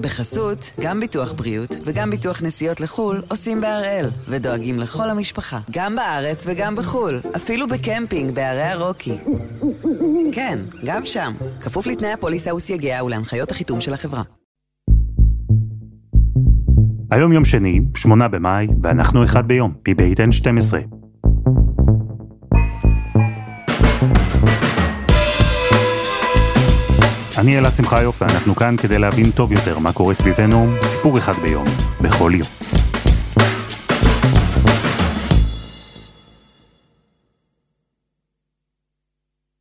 בחסות, גם ביטוח בריאות וגם ביטוח נסיעות לחו"ל עושים בהראל, ודואגים לכל המשפחה, גם בארץ וגם בחו"ל, אפילו בקמפינג בערי הרוקי. כן, גם שם, כפוף לתנאי הפוליסה וסייגיה ולהנחיות החיתום של החברה. היום יום שני, שמונה במאי, ואנחנו אחד ביום, מבית N12. אני אלעד שמחיוף, ואנחנו כאן כדי להבין טוב יותר מה קורה סביבנו, סיפור אחד ביום, בכל יום.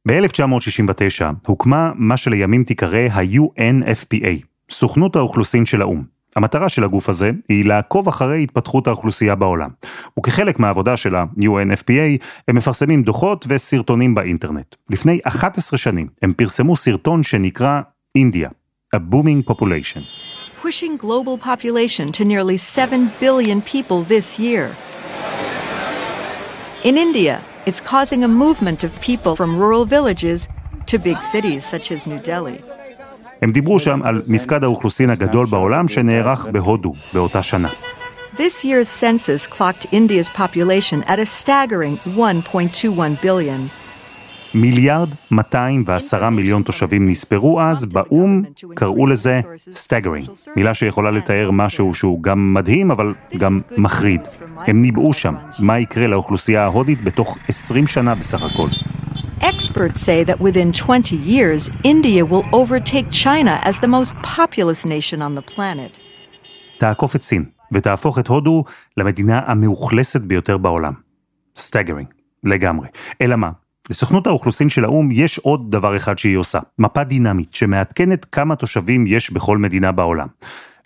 ב-1969 הוקמה מה שלימים תיקרא ה-UNFPA, סוכנות האוכלוסין של האו"ם. המטרה של הגוף הזה היא לעקוב אחרי התפתחות האוכלוסייה בעולם. וכחלק מהעבודה של ה-UNFPA, הם מפרסמים דוחות וסרטונים באינטרנט. לפני 11 שנים הם פרסמו סרטון שנקרא אינדיה, A Booming Population. Pushing global population to nearly 7 billion people this year. In India, it's causing a movement of people from rural villages to big cities such as New Delhi. הם דיברו שם על מפקד האוכלוסין הגדול בעולם שנערך בהודו באותה שנה. This year's census clocked India's population at a staggering 1.21 billion. מיליארד 210 מיליון תושבים נספרו אז, באו"ם קראו לזה staggering, מילה שיכולה לתאר משהו שהוא גם מדהים אבל גם מחריד. הם ניבאו שם מה יקרה לאוכלוסייה ההודית בתוך 20 שנה בסך הכל. Experts say that within 20 years, India will overtake China as the most populous nation on the planet. תעקוף את סין ותהפוך את הודו למדינה המאוכלסת ביותר בעולם. staggering, לגמרי. אלא מה? לסוכנות האוכלוסין של האו"ם יש עוד דבר אחד שהיא עושה, מפה דינמית שמעדכנת כמה תושבים יש בכל מדינה בעולם.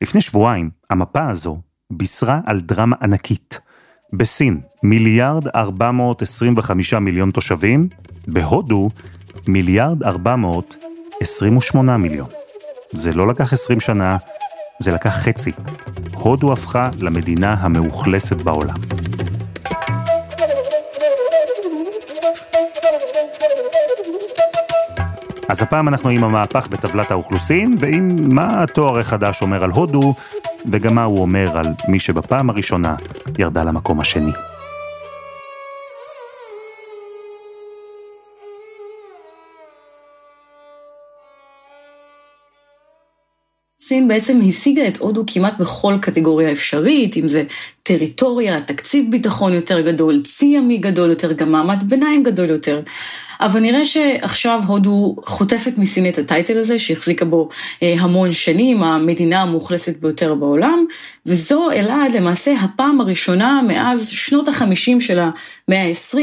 לפני שבועיים, המפה הזו בישרה על דרמה ענקית. בסין, מיליארד 425 מיליון תושבים, בהודו, מיליארד 428 מיליון. זה לא לקח 20 שנה, זה לקח חצי. הודו הפכה למדינה המאוכלסת בעולם. אז הפעם אנחנו עם המהפך בטבלת האוכלוסין, ועם מה התואר החדש אומר על הודו, וגם מה הוא אומר על מי שבפעם הראשונה ירדה למקום השני. סין בעצם השיגה את הודו כמעט בכל קטגוריה אפשרית, אם זה טריטוריה, תקציב ביטחון יותר גדול, צי ימי גדול יותר, גם מעמד ביניים גדול יותר. אבל נראה שעכשיו הודו חוטפת מסין את הטייטל הזה, שהחזיקה בו אה, המון שנים, המדינה המאוכלסת ביותר בעולם, וזו אלעד למעשה הפעם הראשונה מאז שנות החמישים של המאה ה-20,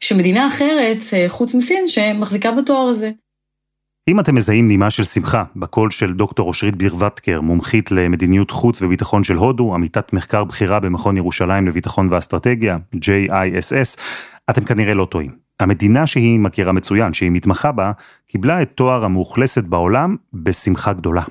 שמדינה אחרת, אה, חוץ מסין, שמחזיקה בתואר הזה. אם אתם מזהים נימה של שמחה בקול של דוקטור אושרית בירוותקר, מומחית למדיניות חוץ וביטחון של הודו, עמיתת מחקר בכירה במכון ירושלים לביטחון ואסטרטגיה, JISS, אתם כנראה לא טועים. המדינה שהיא מכירה מצוין, שהיא מתמחה בה, קיבלה את תואר המאוכלסת בעולם בשמחה גדולה.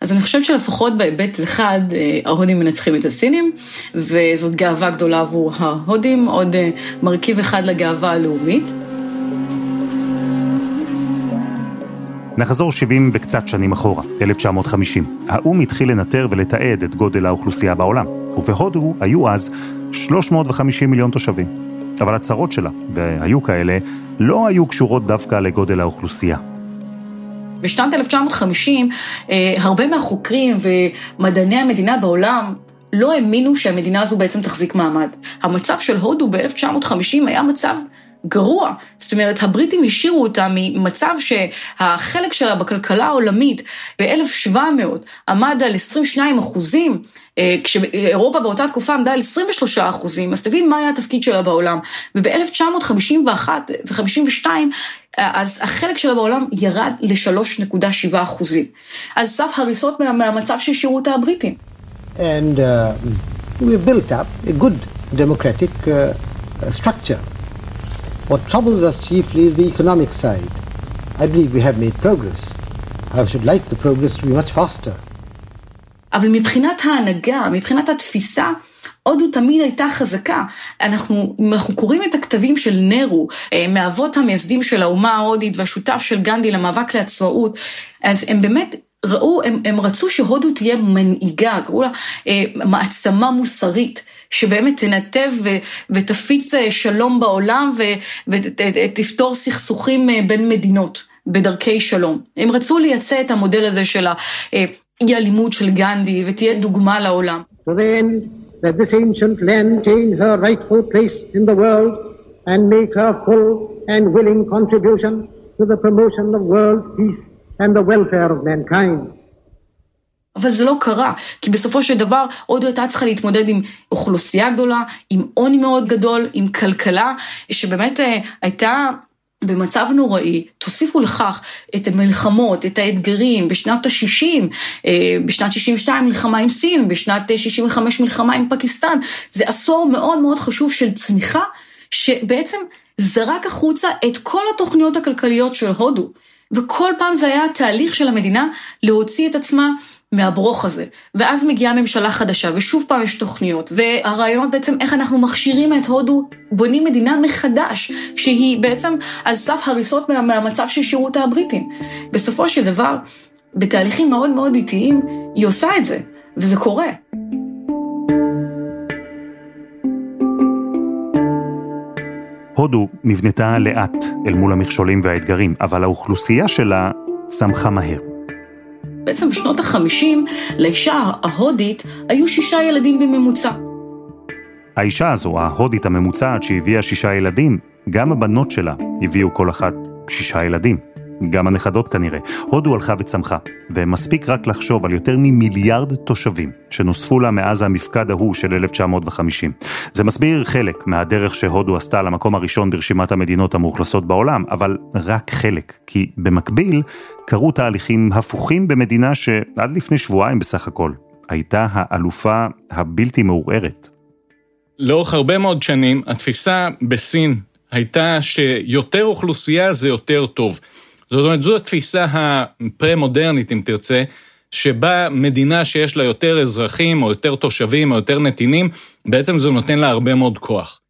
אז אני חושבת שלפחות בהיבט אחד, אה, ההודים מנצחים את הסינים, וזאת גאווה גדולה עבור ההודים, עוד אה, מרכיב אחד לגאווה הלאומית. נחזור 70 וקצת שנים אחורה, 1950. האו"ם התחיל לנטר ולתעד את גודל האוכלוסייה בעולם, ובהודו היו אז 350 מיליון תושבים. אבל הצרות שלה, והיו כאלה, לא היו קשורות דווקא לגודל האוכלוסייה. בשנת 1950, אה, הרבה מהחוקרים ומדעני המדינה בעולם לא האמינו שהמדינה הזו בעצם תחזיק מעמד. המצב של הודו ב-1950 היה מצב גרוע. זאת אומרת, הבריטים השאירו אותה ממצב שהחלק שלה בכלכלה העולמית ב-1700 עמד על 22 אחוזים, אה, כשאירופה באותה תקופה עמדה על 23 אחוזים, אז תבין מה היה התפקיד שלה בעולם. וב-1951 ו-52, אז החלק שלה בעולם ירד ל-3.7 אחוזים. על סף הריסות מהמצב שהשאירו אותה הבריטים. And uh, we built up a good democratic uh, structure. What troubles us chiefly is the economic side. I believe we have made progress. I should like the progress to be much faster. אבל מבחינת ההנהגה, מבחינת התפיסה, הודו תמיד הייתה חזקה. אנחנו, אם אנחנו קוראים את הכתבים של נרו, אה, מאבות המייסדים של האומה ההודית והשותף של גנדי למאבק לעצמאות, אז הם באמת ראו, הם, הם רצו שהודו תהיה מנהיגה, קראו לה אה, מעצמה מוסרית, שבאמת תנתב ו, ותפיץ אה, שלום בעולם ו, ותפתור סכסוכים אה, בין מדינות בדרכי שלום. הם רצו לייצא את המודל הזה של האי-אלימות אה, של גנדי ותהיה דוגמה לעולם. And the welfare of mankind. אבל זה לא קרה, כי בסופו של דבר הודו הייתה צריכה להתמודד עם אוכלוסייה גדולה, עם עוני מאוד גדול, עם כלכלה, שבאמת הייתה במצב נוראי, תוסיפו לכך את המלחמות, את האתגרים, בשנת ה-60, אה, בשנת 62 מלחמה עם סין, בשנת 65 מלחמה עם פקיסטן, זה עשור מאוד מאוד חשוב של צמיחה, שבעצם זרק החוצה את כל התוכניות הכלכליות של הודו. וכל פעם זה היה תהליך של המדינה להוציא את עצמה מהברוך הזה. ואז מגיעה ממשלה חדשה, ושוב פעם יש תוכניות, והרעיונות בעצם איך אנחנו מכשירים את הודו, בונים מדינה מחדש, שהיא בעצם על סף הריסות מה, מהמצב שהשאירו אותה הבריטים. בסופו של דבר, בתהליכים מאוד מאוד איטיים, היא עושה את זה, וזה קורה. הודו נבנתה לאט אל מול המכשולים והאתגרים, אבל האוכלוסייה שלה צמחה מהר. בעצם בשנות החמישים, לאישה ההודית היו שישה ילדים בממוצע. האישה הזו, ההודית הממוצעת שהביאה שישה ילדים, גם הבנות שלה הביאו כל אחת שישה ילדים. גם הנכדות כנראה. הודו הלכה וצמחה, ומספיק רק לחשוב על יותר ממיליארד תושבים שנוספו לה מאז המפקד ההוא של 1950. זה מסביר חלק מהדרך שהודו עשתה למקום הראשון ברשימת המדינות המאוכלסות בעולם, אבל רק חלק, כי במקביל קרו תהליכים הפוכים במדינה שעד לפני שבועיים בסך הכל הייתה האלופה הבלתי מעורערת. לאורך הרבה מאוד שנים, התפיסה בסין הייתה שיותר אוכלוסייה זה יותר טוב. זאת אומרת, זו התפיסה הפרה-מודרנית, אם תרצה, שבה מדינה שיש לה יותר אזרחים, או יותר תושבים, או יותר נתינים, בעצם זה נותן לה הרבה מאוד כוח.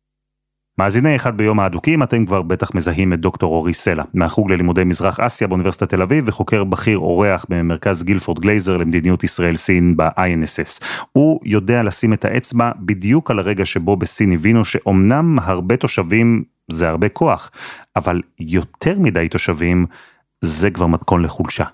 מאזיני אחד ביום האדוקים, אתם כבר בטח מזהים את דוקטור אורי סלע, מהחוג ללימודי מזרח אסיה באוניברסיטת תל אביב, וחוקר בכיר אורח במרכז גילפורד גלייזר למדיניות ישראל-סין ב-INSS. הוא יודע לשים את האצבע בדיוק על הרגע שבו בסין הבינו שאומנם הרבה תושבים זה הרבה כוח, אבל יותר מדי תושבים זה כבר מתכון לחולשה.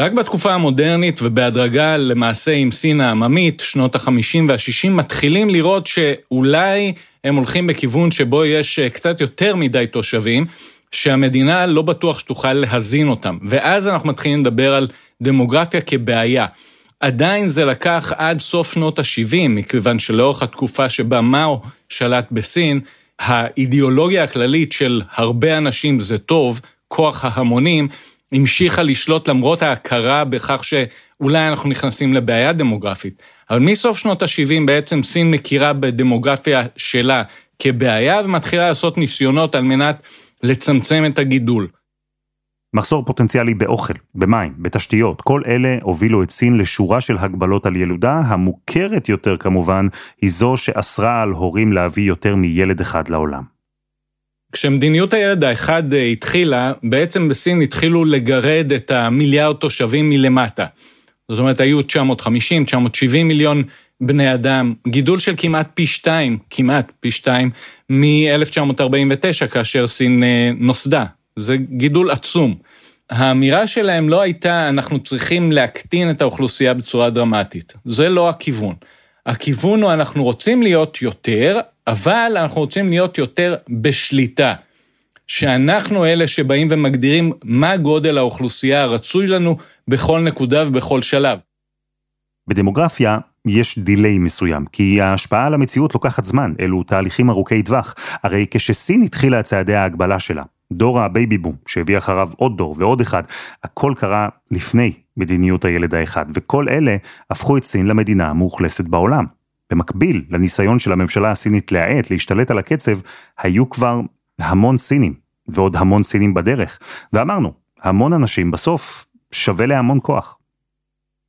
רק בתקופה המודרנית ובהדרגה למעשה עם סין העממית, שנות ה-50 וה-60, מתחילים לראות שאולי הם הולכים בכיוון שבו יש אה, קצת יותר מדי תושבים, שהמדינה לא בטוח שתוכל להזין אותם. ואז אנחנו מתחילים לדבר על דמוגרפיה כבעיה. עדיין זה לקח עד סוף שנות ה-70, מכיוון שלאורך התקופה שבה מאו שלט בסין, האידיאולוגיה הכללית של הרבה אנשים זה טוב, כוח ההמונים, המשיכה לשלוט למרות ההכרה בכך שאולי אנחנו נכנסים לבעיה דמוגרפית. אבל מסוף שנות ה-70 בעצם סין מכירה בדמוגרפיה שלה כבעיה ומתחילה לעשות ניסיונות על מנת לצמצם את הגידול. מחסור פוטנציאלי באוכל, במים, בתשתיות, כל אלה הובילו את סין לשורה של הגבלות על ילודה, המוכרת יותר כמובן, היא זו שאסרה על הורים להביא יותר מילד אחד לעולם. כשמדיניות הילד האחד אה, התחילה, בעצם בסין התחילו לגרד את המיליארד תושבים מלמטה. זאת אומרת, היו 950, 970 מיליון בני אדם, גידול של כמעט פי שתיים, כמעט פי שתיים, מ-1949, כאשר סין אה, נוסדה. זה גידול עצום. האמירה שלהם לא הייתה, אנחנו צריכים להקטין את האוכלוסייה בצורה דרמטית. זה לא הכיוון. הכיוון הוא, אנחנו רוצים להיות יותר, אבל אנחנו רוצים להיות יותר בשליטה. שאנחנו אלה שבאים ומגדירים מה גודל האוכלוסייה הרצוי לנו בכל נקודה ובכל שלב. בדמוגרפיה יש delay מסוים, כי ההשפעה על המציאות לוקחת זמן, אלו תהליכים ארוכי טווח. הרי כשסין התחילה את צעדי ההגבלה שלה, דור ה baby boom, שהביא אחריו עוד דור ועוד אחד, הכל קרה לפני מדיניות הילד האחד, וכל אלה הפכו את סין למדינה המאוכלסת בעולם. במקביל לניסיון של הממשלה הסינית להאט, להשתלט על הקצב, היו כבר המון סינים, ועוד המון סינים בדרך. ואמרנו, המון אנשים בסוף שווה להמון כוח.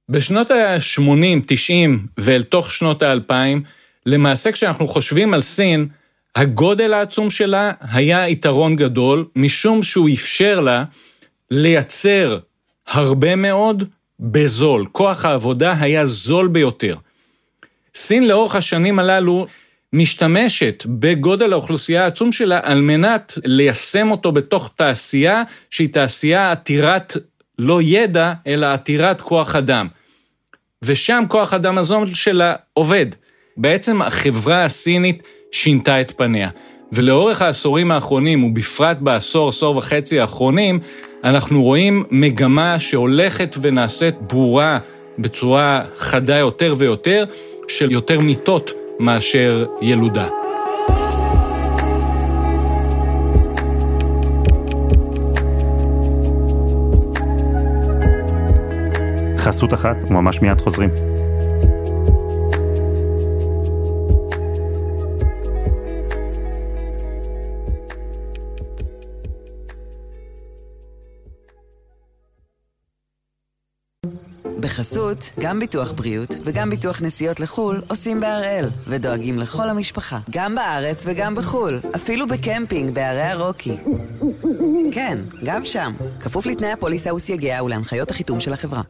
בשנות ה-80, 90 ואל תוך שנות ה-2000, למעשה כשאנחנו חושבים על סין, הגודל העצום שלה היה יתרון גדול, משום שהוא אפשר לה לייצר הרבה מאוד בזול. כוח העבודה היה זול ביותר. סין לאורך השנים הללו משתמשת בגודל האוכלוסייה העצום שלה על מנת ליישם אותו בתוך תעשייה שהיא תעשייה עתירת לא ידע, אלא עתירת כוח אדם. ושם כוח אדם הזול שלה עובד. בעצם החברה הסינית שינתה את פניה. ולאורך העשורים האחרונים, ובפרט בעשור, עשור וחצי האחרונים, אנחנו רואים מגמה שהולכת ונעשית ברורה בצורה חדה יותר ויותר, של יותר מיטות מאשר ילודה. חסות אחת, וממש מיד חוזרים. בחסות, גם ביטוח בריאות וגם ביטוח נסיעות לחו"ל עושים בהראל, ודואגים לכל המשפחה, גם בארץ וגם בחו"ל, אפילו בקמפינג בערי הרוקי. כן, גם שם, כפוף לתנאי הפוליסה וסייגיה ולהנחיות החיתום של החברה.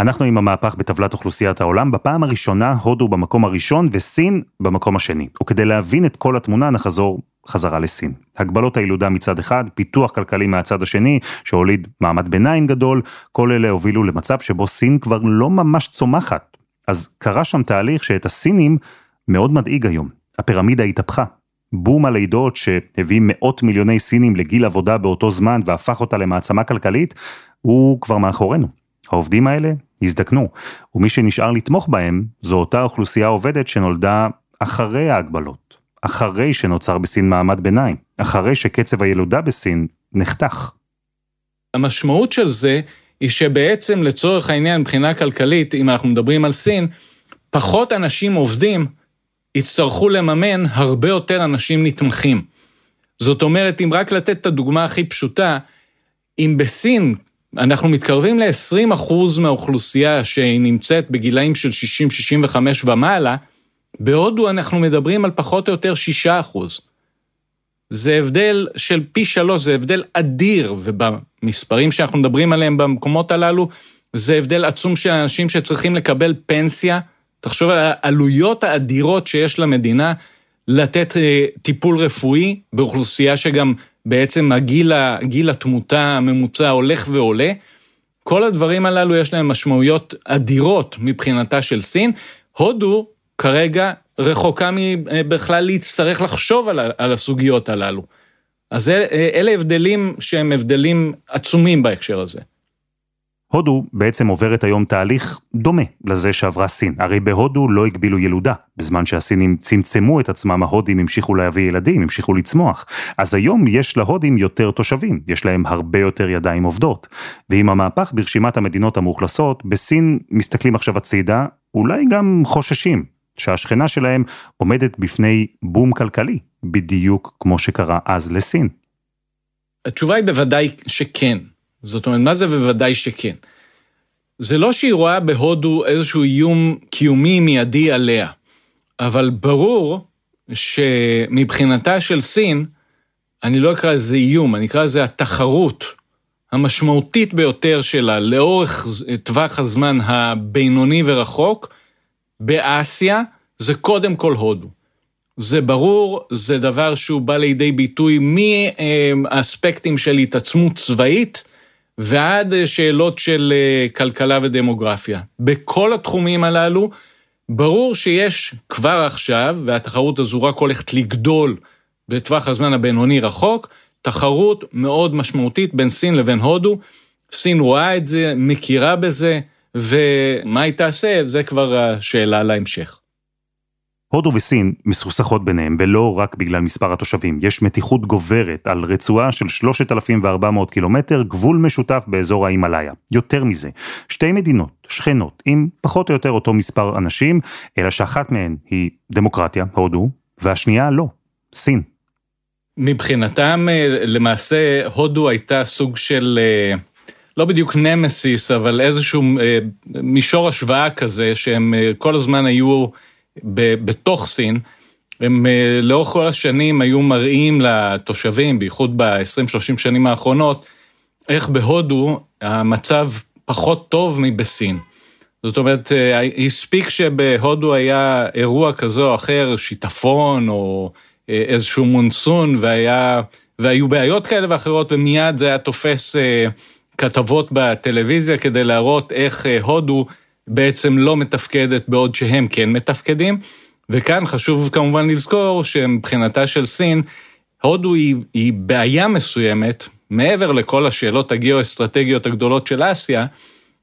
אנחנו עם המהפך בטבלת אוכלוסיית העולם, בפעם הראשונה הודו במקום הראשון וסין במקום השני. וכדי להבין את כל התמונה נחזור חזרה לסין. הגבלות הילודה מצד אחד, פיתוח כלכלי מהצד השני, שהוליד מעמד ביניים גדול, כל אלה הובילו למצב שבו סין כבר לא ממש צומחת. אז קרה שם תהליך שאת הסינים מאוד מדאיג היום. הפירמידה התהפכה. בום הלידות שהביא מאות מיליוני סינים לגיל עבודה באותו זמן והפך אותה למעצמה כלכלית, הוא כבר מאחורינו. העובדים האלה הזדקנו, ומי שנשאר לתמוך בהם זו אותה אוכלוסייה עובדת שנולדה אחרי ההגבלות, אחרי שנוצר בסין מעמד ביניים, אחרי שקצב הילודה בסין נחתך. המשמעות של זה היא שבעצם לצורך העניין מבחינה כלכלית, אם אנחנו מדברים על סין, פחות אנשים עובדים יצטרכו לממן הרבה יותר אנשים נתמכים. זאת אומרת, אם רק לתת את הדוגמה הכי פשוטה, אם בסין אנחנו מתקרבים ל-20% מהאוכלוסייה שהיא נמצאת בגילאים של 60-65 ומעלה, בהודו אנחנו מדברים על פחות או יותר 6%. זה הבדל של פי שלוש, זה הבדל אדיר, ובמספרים שאנחנו מדברים עליהם במקומות הללו, זה הבדל עצום של אנשים שצריכים לקבל פנסיה. תחשוב על העלויות האדירות שיש למדינה לתת אה, טיפול רפואי באוכלוסייה שגם בעצם הגיל, גיל התמותה הממוצע הולך ועולה. כל הדברים הללו יש להם משמעויות אדירות מבחינתה של סין. הודו כרגע רחוקה מבכלל להצטרך לחשוב על, על הסוגיות הללו. אז אלה הבדלים שהם הבדלים עצומים בהקשר הזה. הודו בעצם עוברת היום תהליך דומה לזה שעברה סין. הרי בהודו לא הגבילו ילודה, בזמן שהסינים צמצמו את עצמם, ההודים המשיכו להביא ילדים, המשיכו לצמוח. אז היום יש להודים יותר תושבים, יש להם הרבה יותר ידיים עובדות. ועם המהפך ברשימת המדינות המאוכלסות, בסין מסתכלים עכשיו הצידה, אולי גם חוששים שהשכנה שלהם עומדת בפני בום כלכלי, בדיוק כמו שקרה אז לסין. התשובה היא בוודאי שכן. זאת אומרת, מה זה בוודאי שכן? זה לא שהיא רואה בהודו איזשהו איום קיומי מיידי עליה, אבל ברור שמבחינתה של סין, אני לא אקרא לזה איום, אני אקרא לזה התחרות המשמעותית ביותר שלה לאורך טווח הזמן הבינוני ורחוק, באסיה, זה קודם כל הודו. זה ברור, זה דבר שהוא בא לידי ביטוי מאספקטים של התעצמות צבאית, ועד שאלות של אה, כלכלה ודמוגרפיה. בכל התחומים הללו, ברור שיש כבר עכשיו, והתחרות הזו רק הולכת לגדול בטווח הזמן הבינוני רחוק, תחרות מאוד משמעותית בין סין לבין הודו. סין רואה את זה, מכירה בזה, ומה היא תעשה, זה כבר השאלה להמשך. הודו וסין מסוכסכות ביניהם, ולא רק בגלל מספר התושבים. יש מתיחות גוברת על רצועה של 3,400 קילומטר, גבול משותף באזור ההימאליה. יותר מזה, שתי מדינות, שכנות, עם פחות או יותר אותו מספר אנשים, אלא שאחת מהן היא דמוקרטיה, הודו, והשנייה לא, סין. מבחינתם, אה, למעשה, הודו הייתה סוג של... אה, לא בדיוק נמסיס, אבל איזשהו אה, מישור השוואה כזה, שהם כל הזמן היו בתוך סין, הם אה, לאורך כל השנים היו מראים לתושבים, בייחוד ב-20-30 שנים האחרונות, איך בהודו המצב פחות טוב מבסין. זאת אומרת, אה, הספיק שבהודו היה אירוע כזה או אחר, שיטפון או אה, איזשהו מונסון, והיה, והיו בעיות כאלה ואחרות, ומיד זה היה תופס אה, כתבות בטלוויזיה כדי להראות איך הודו בעצם לא מתפקדת בעוד שהם כן מתפקדים. וכאן חשוב כמובן לזכור שמבחינתה של סין, הודו היא, היא בעיה מסוימת, מעבר לכל השאלות הגיאו-אסטרטגיות הגדולות של אסיה,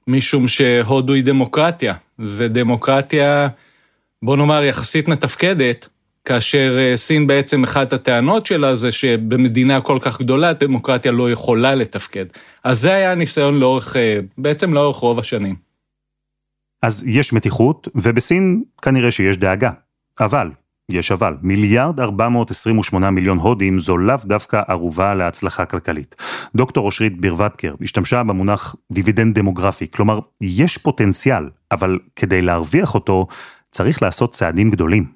משום שהודו היא דמוקרטיה, ודמוקרטיה, בוא נאמר, יחסית מתפקדת, כאשר אה, סין בעצם אחת הטענות שלה זה שבמדינה כל כך גדולה דמוקרטיה לא יכולה לתפקד. אז זה היה הניסיון לאורך, אה, בעצם לאורך רוב השנים. אז יש מתיחות, ובסין כנראה שיש דאגה. אבל, יש אבל, מיליארד 428 מיליון הודים זו לאו דווקא ערובה להצלחה כלכלית. דוקטור אושרית בירודקר השתמשה במונח דיבידנד דמוגרפי, כלומר, יש פוטנציאל, אבל כדי להרוויח אותו, צריך לעשות צעדים גדולים.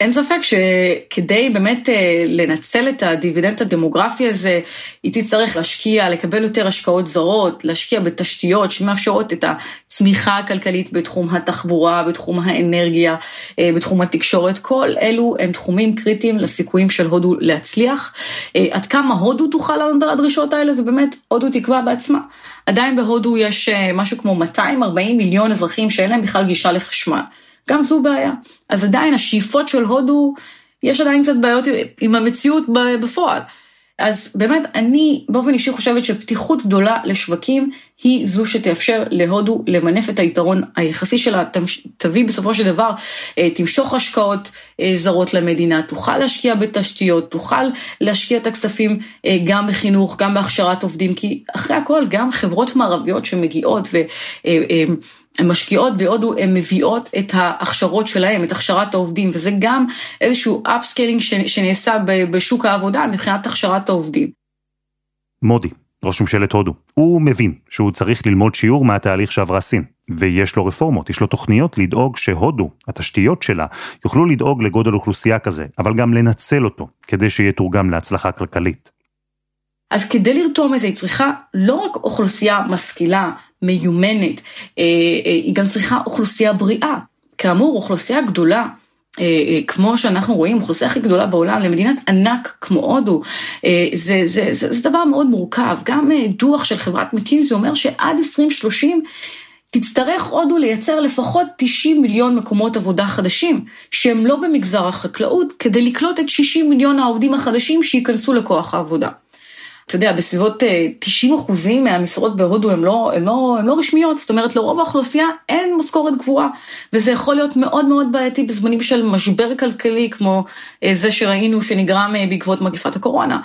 אין ספק שכדי באמת אה, לנצל את הדיבידנד הדמוגרפי הזה, היא תצטרך להשקיע, לקבל יותר השקעות זרות, להשקיע בתשתיות שמאפשרות את הצמיחה הכלכלית בתחום התחבורה, בתחום האנרגיה, אה, בתחום התקשורת. כל אלו הם תחומים קריטיים לסיכויים של הודו להצליח. אה, עד כמה הודו תוכל לענות על הדרישות האלה, זה באמת הודו תקבע בעצמה. עדיין בהודו יש משהו כמו 240 מיליון אזרחים שאין להם בכלל גישה לחשמל. גם זו בעיה. אז עדיין השאיפות של הודו, יש עדיין קצת בעיות עם המציאות בפועל. אז באמת, אני באופן אישי חושבת שפתיחות גדולה לשווקים היא זו שתאפשר להודו למנף את היתרון היחסי שלה, תביא בסופו של דבר, אה, תמשוך השקעות אה, זרות למדינה, תוכל להשקיע בתשתיות, תוכל להשקיע את הכספים אה, גם בחינוך, גם בהכשרת עובדים, כי אחרי הכל גם חברות מערביות שמגיעות ו... הן משקיעות בהודו, הן מביאות את ההכשרות שלהן, את הכשרת העובדים, וזה גם איזשהו upskilling שנעשה בשוק העבודה מבחינת הכשרת העובדים. מודי, ראש ממשלת הודו, הוא מבין שהוא צריך ללמוד שיעור מהתהליך שעברה סין, ויש לו רפורמות, יש לו תוכניות לדאוג שהודו, התשתיות שלה, יוכלו לדאוג לגודל אוכלוסייה כזה, אבל גם לנצל אותו, כדי שיתורגם להצלחה כלכלית. אז כדי לרתום את זה היא צריכה לא רק אוכלוסייה משכילה, מיומנת, אה, אה, היא גם צריכה אוכלוסייה בריאה. כאמור, אוכלוסייה גדולה, אה, כמו שאנחנו רואים, אוכלוסייה הכי גדולה בעולם, למדינת ענק כמו הודו, זה, זה, זה, זה דבר מאוד מורכב. גם דוח של חברת מקינזי אומר שעד 2030 תצטרך הודו לייצר לפחות 90 מיליון מקומות עבודה חדשים, שהם לא במגזר החקלאות, כדי לקלוט את 60 מיליון העובדים החדשים שייכנסו לכוח העבודה. אתה יודע, בסביבות 90 אה, אחוזים מהמשרות בהודו הן לא, לא, לא רשמיות, זאת אומרת לרוב האוכלוסייה אין משכורת גבוהה, וזה יכול להיות מאוד מאוד בעייתי בזמנים של משבר כלכלי כמו אה, זה שראינו שנגרם אה, בעקבות מגפת הקורונה.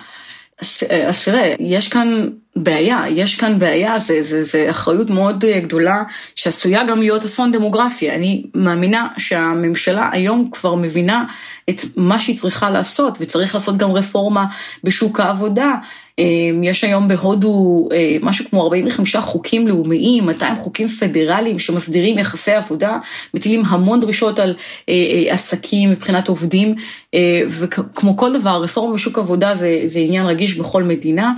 אז תראה, יש כאן בעיה, יש כאן בעיה, זה, זה, זה אחריות מאוד גדולה שעשויה גם להיות אסון דמוגרפי. אני מאמינה שהממשלה היום כבר מבינה את מה שהיא צריכה לעשות, וצריך לעשות גם רפורמה בשוק העבודה. אמ, יש היום בהודו אה, משהו כמו 45 חוקים לאומיים, 200 חוקים פדרליים שמסדירים יחסי עבודה, מטילים המון דרישות על אה, אה, עסקים מבחינת עובדים, וכמו כל דבר, רפורמה בשוק עבודה זה, זה עניין רגיש בכל מדינה.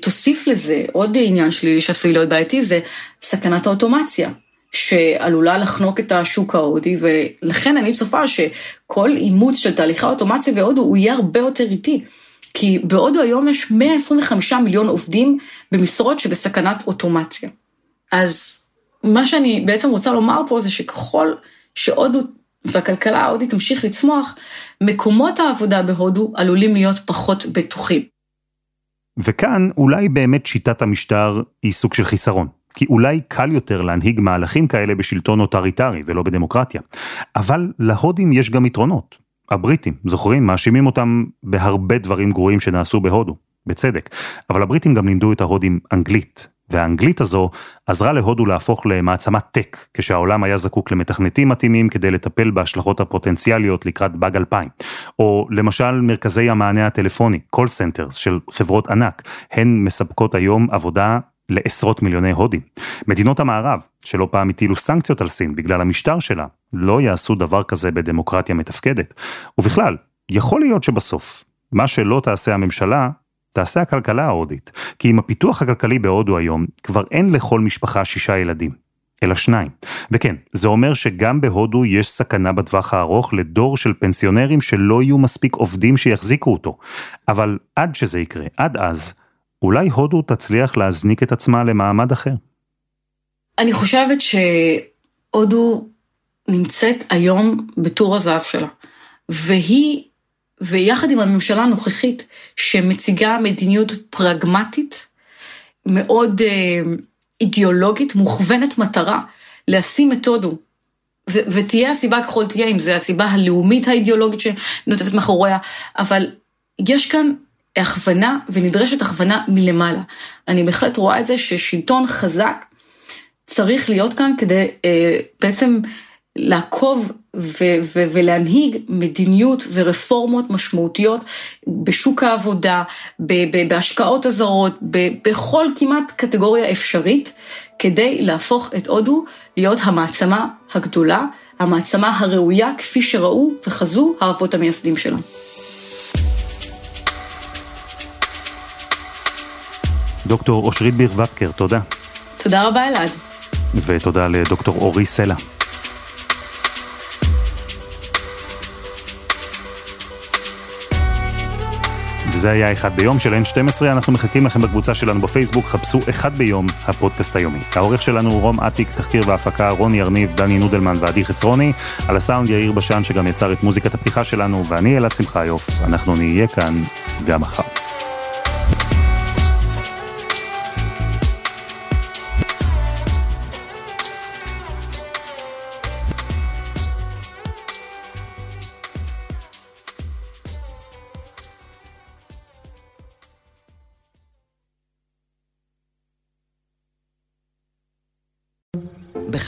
תוסיף לזה עוד עניין שלי שעשוי להיות בעייתי, זה סכנת האוטומציה. שעלולה לחנוק את השוק ההודי, ולכן אני צופה שכל אימוץ של תהליכי האוטומציה בהודו הוא יהיה הרבה יותר איטי. כי בהודו היום יש 125 מיליון עובדים במשרות שבסכנת אוטומציה. אז מה שאני בעצם רוצה לומר פה זה שככל שהודו והכלכלה ההודית תמשיך לצמוח, מקומות העבודה בהודו עלולים להיות פחות בטוחים. וכאן אולי באמת שיטת המשטר היא סוג של חיסרון. כי אולי קל יותר להנהיג מהלכים כאלה בשלטון אוטוריטרי ולא בדמוקרטיה. אבל להודים יש גם יתרונות. הבריטים, זוכרים? מאשימים אותם בהרבה דברים גרועים שנעשו בהודו, בצדק. אבל הבריטים גם לימדו את ההודים אנגלית, והאנגלית הזו עזרה להודו להפוך למעצמת טק, כשהעולם היה זקוק למתכנתים מתאימים כדי לטפל בהשלכות הפוטנציאליות לקראת באג 2000. או למשל מרכזי המענה הטלפוני, call centers של חברות ענק, הן מספקות היום עבודה לעשרות מיליוני הודים. מדינות המערב, שלא פעם הטילו סנקציות על סין בגלל המשטר שלה, לא יעשו דבר כזה בדמוקרטיה מתפקדת. ובכלל, יכול להיות שבסוף, מה שלא תעשה הממשלה, תעשה הכלכלה ההודית. כי עם הפיתוח הכלכלי בהודו היום, כבר אין לכל משפחה שישה ילדים, אלא שניים. וכן, זה אומר שגם בהודו יש סכנה בטווח הארוך לדור של פנסיונרים שלא יהיו מספיק עובדים שיחזיקו אותו. אבל עד שזה יקרה, עד אז, אולי הודו תצליח להזניק את עצמה למעמד אחר. אני חושבת שהודו נמצאת היום בטור הזהב שלה, והיא, ויחד עם הממשלה הנוכחית, שמציגה מדיניות פרגמטית, מאוד אה, אידיאולוגית, מוכוונת מטרה, לשים את הודו. ו- ותהיה הסיבה ככל תהיה, אם זה הסיבה הלאומית האידיאולוגית שנוטפת מאחוריה, אבל יש כאן הכוונה ונדרשת הכוונה מלמעלה. אני בהחלט רואה את זה ששלטון חזק צריך להיות כאן כדי אה, בעצם לעקוב ו- ו- ולהנהיג מדיניות ורפורמות משמעותיות בשוק העבודה, ב- ב- בהשקעות הזרות, ב- בכל כמעט קטגוריה אפשרית, כדי להפוך את הודו להיות המעצמה הגדולה, המעצמה הראויה כפי שראו וחזו האבות המייסדים שלה. דוקטור אושרית ביר ופקר, תודה. תודה רבה אלעד. ותודה לדוקטור אורי סלע. וזה היה אחד ביום של N12, אנחנו מחכים לכם בקבוצה שלנו בפייסבוק, חפשו אחד ביום, הפודקאסט היומי. העורך שלנו הוא רום אטיק, תחקיר והפקה, רוני ארניב, דני נודלמן ועדי חצרוני, על הסאונד יאיר בשן שגם יצר את מוזיקת הפתיחה שלנו, ואני אלעד שמחיוף, אנחנו נהיה כאן גם מחר.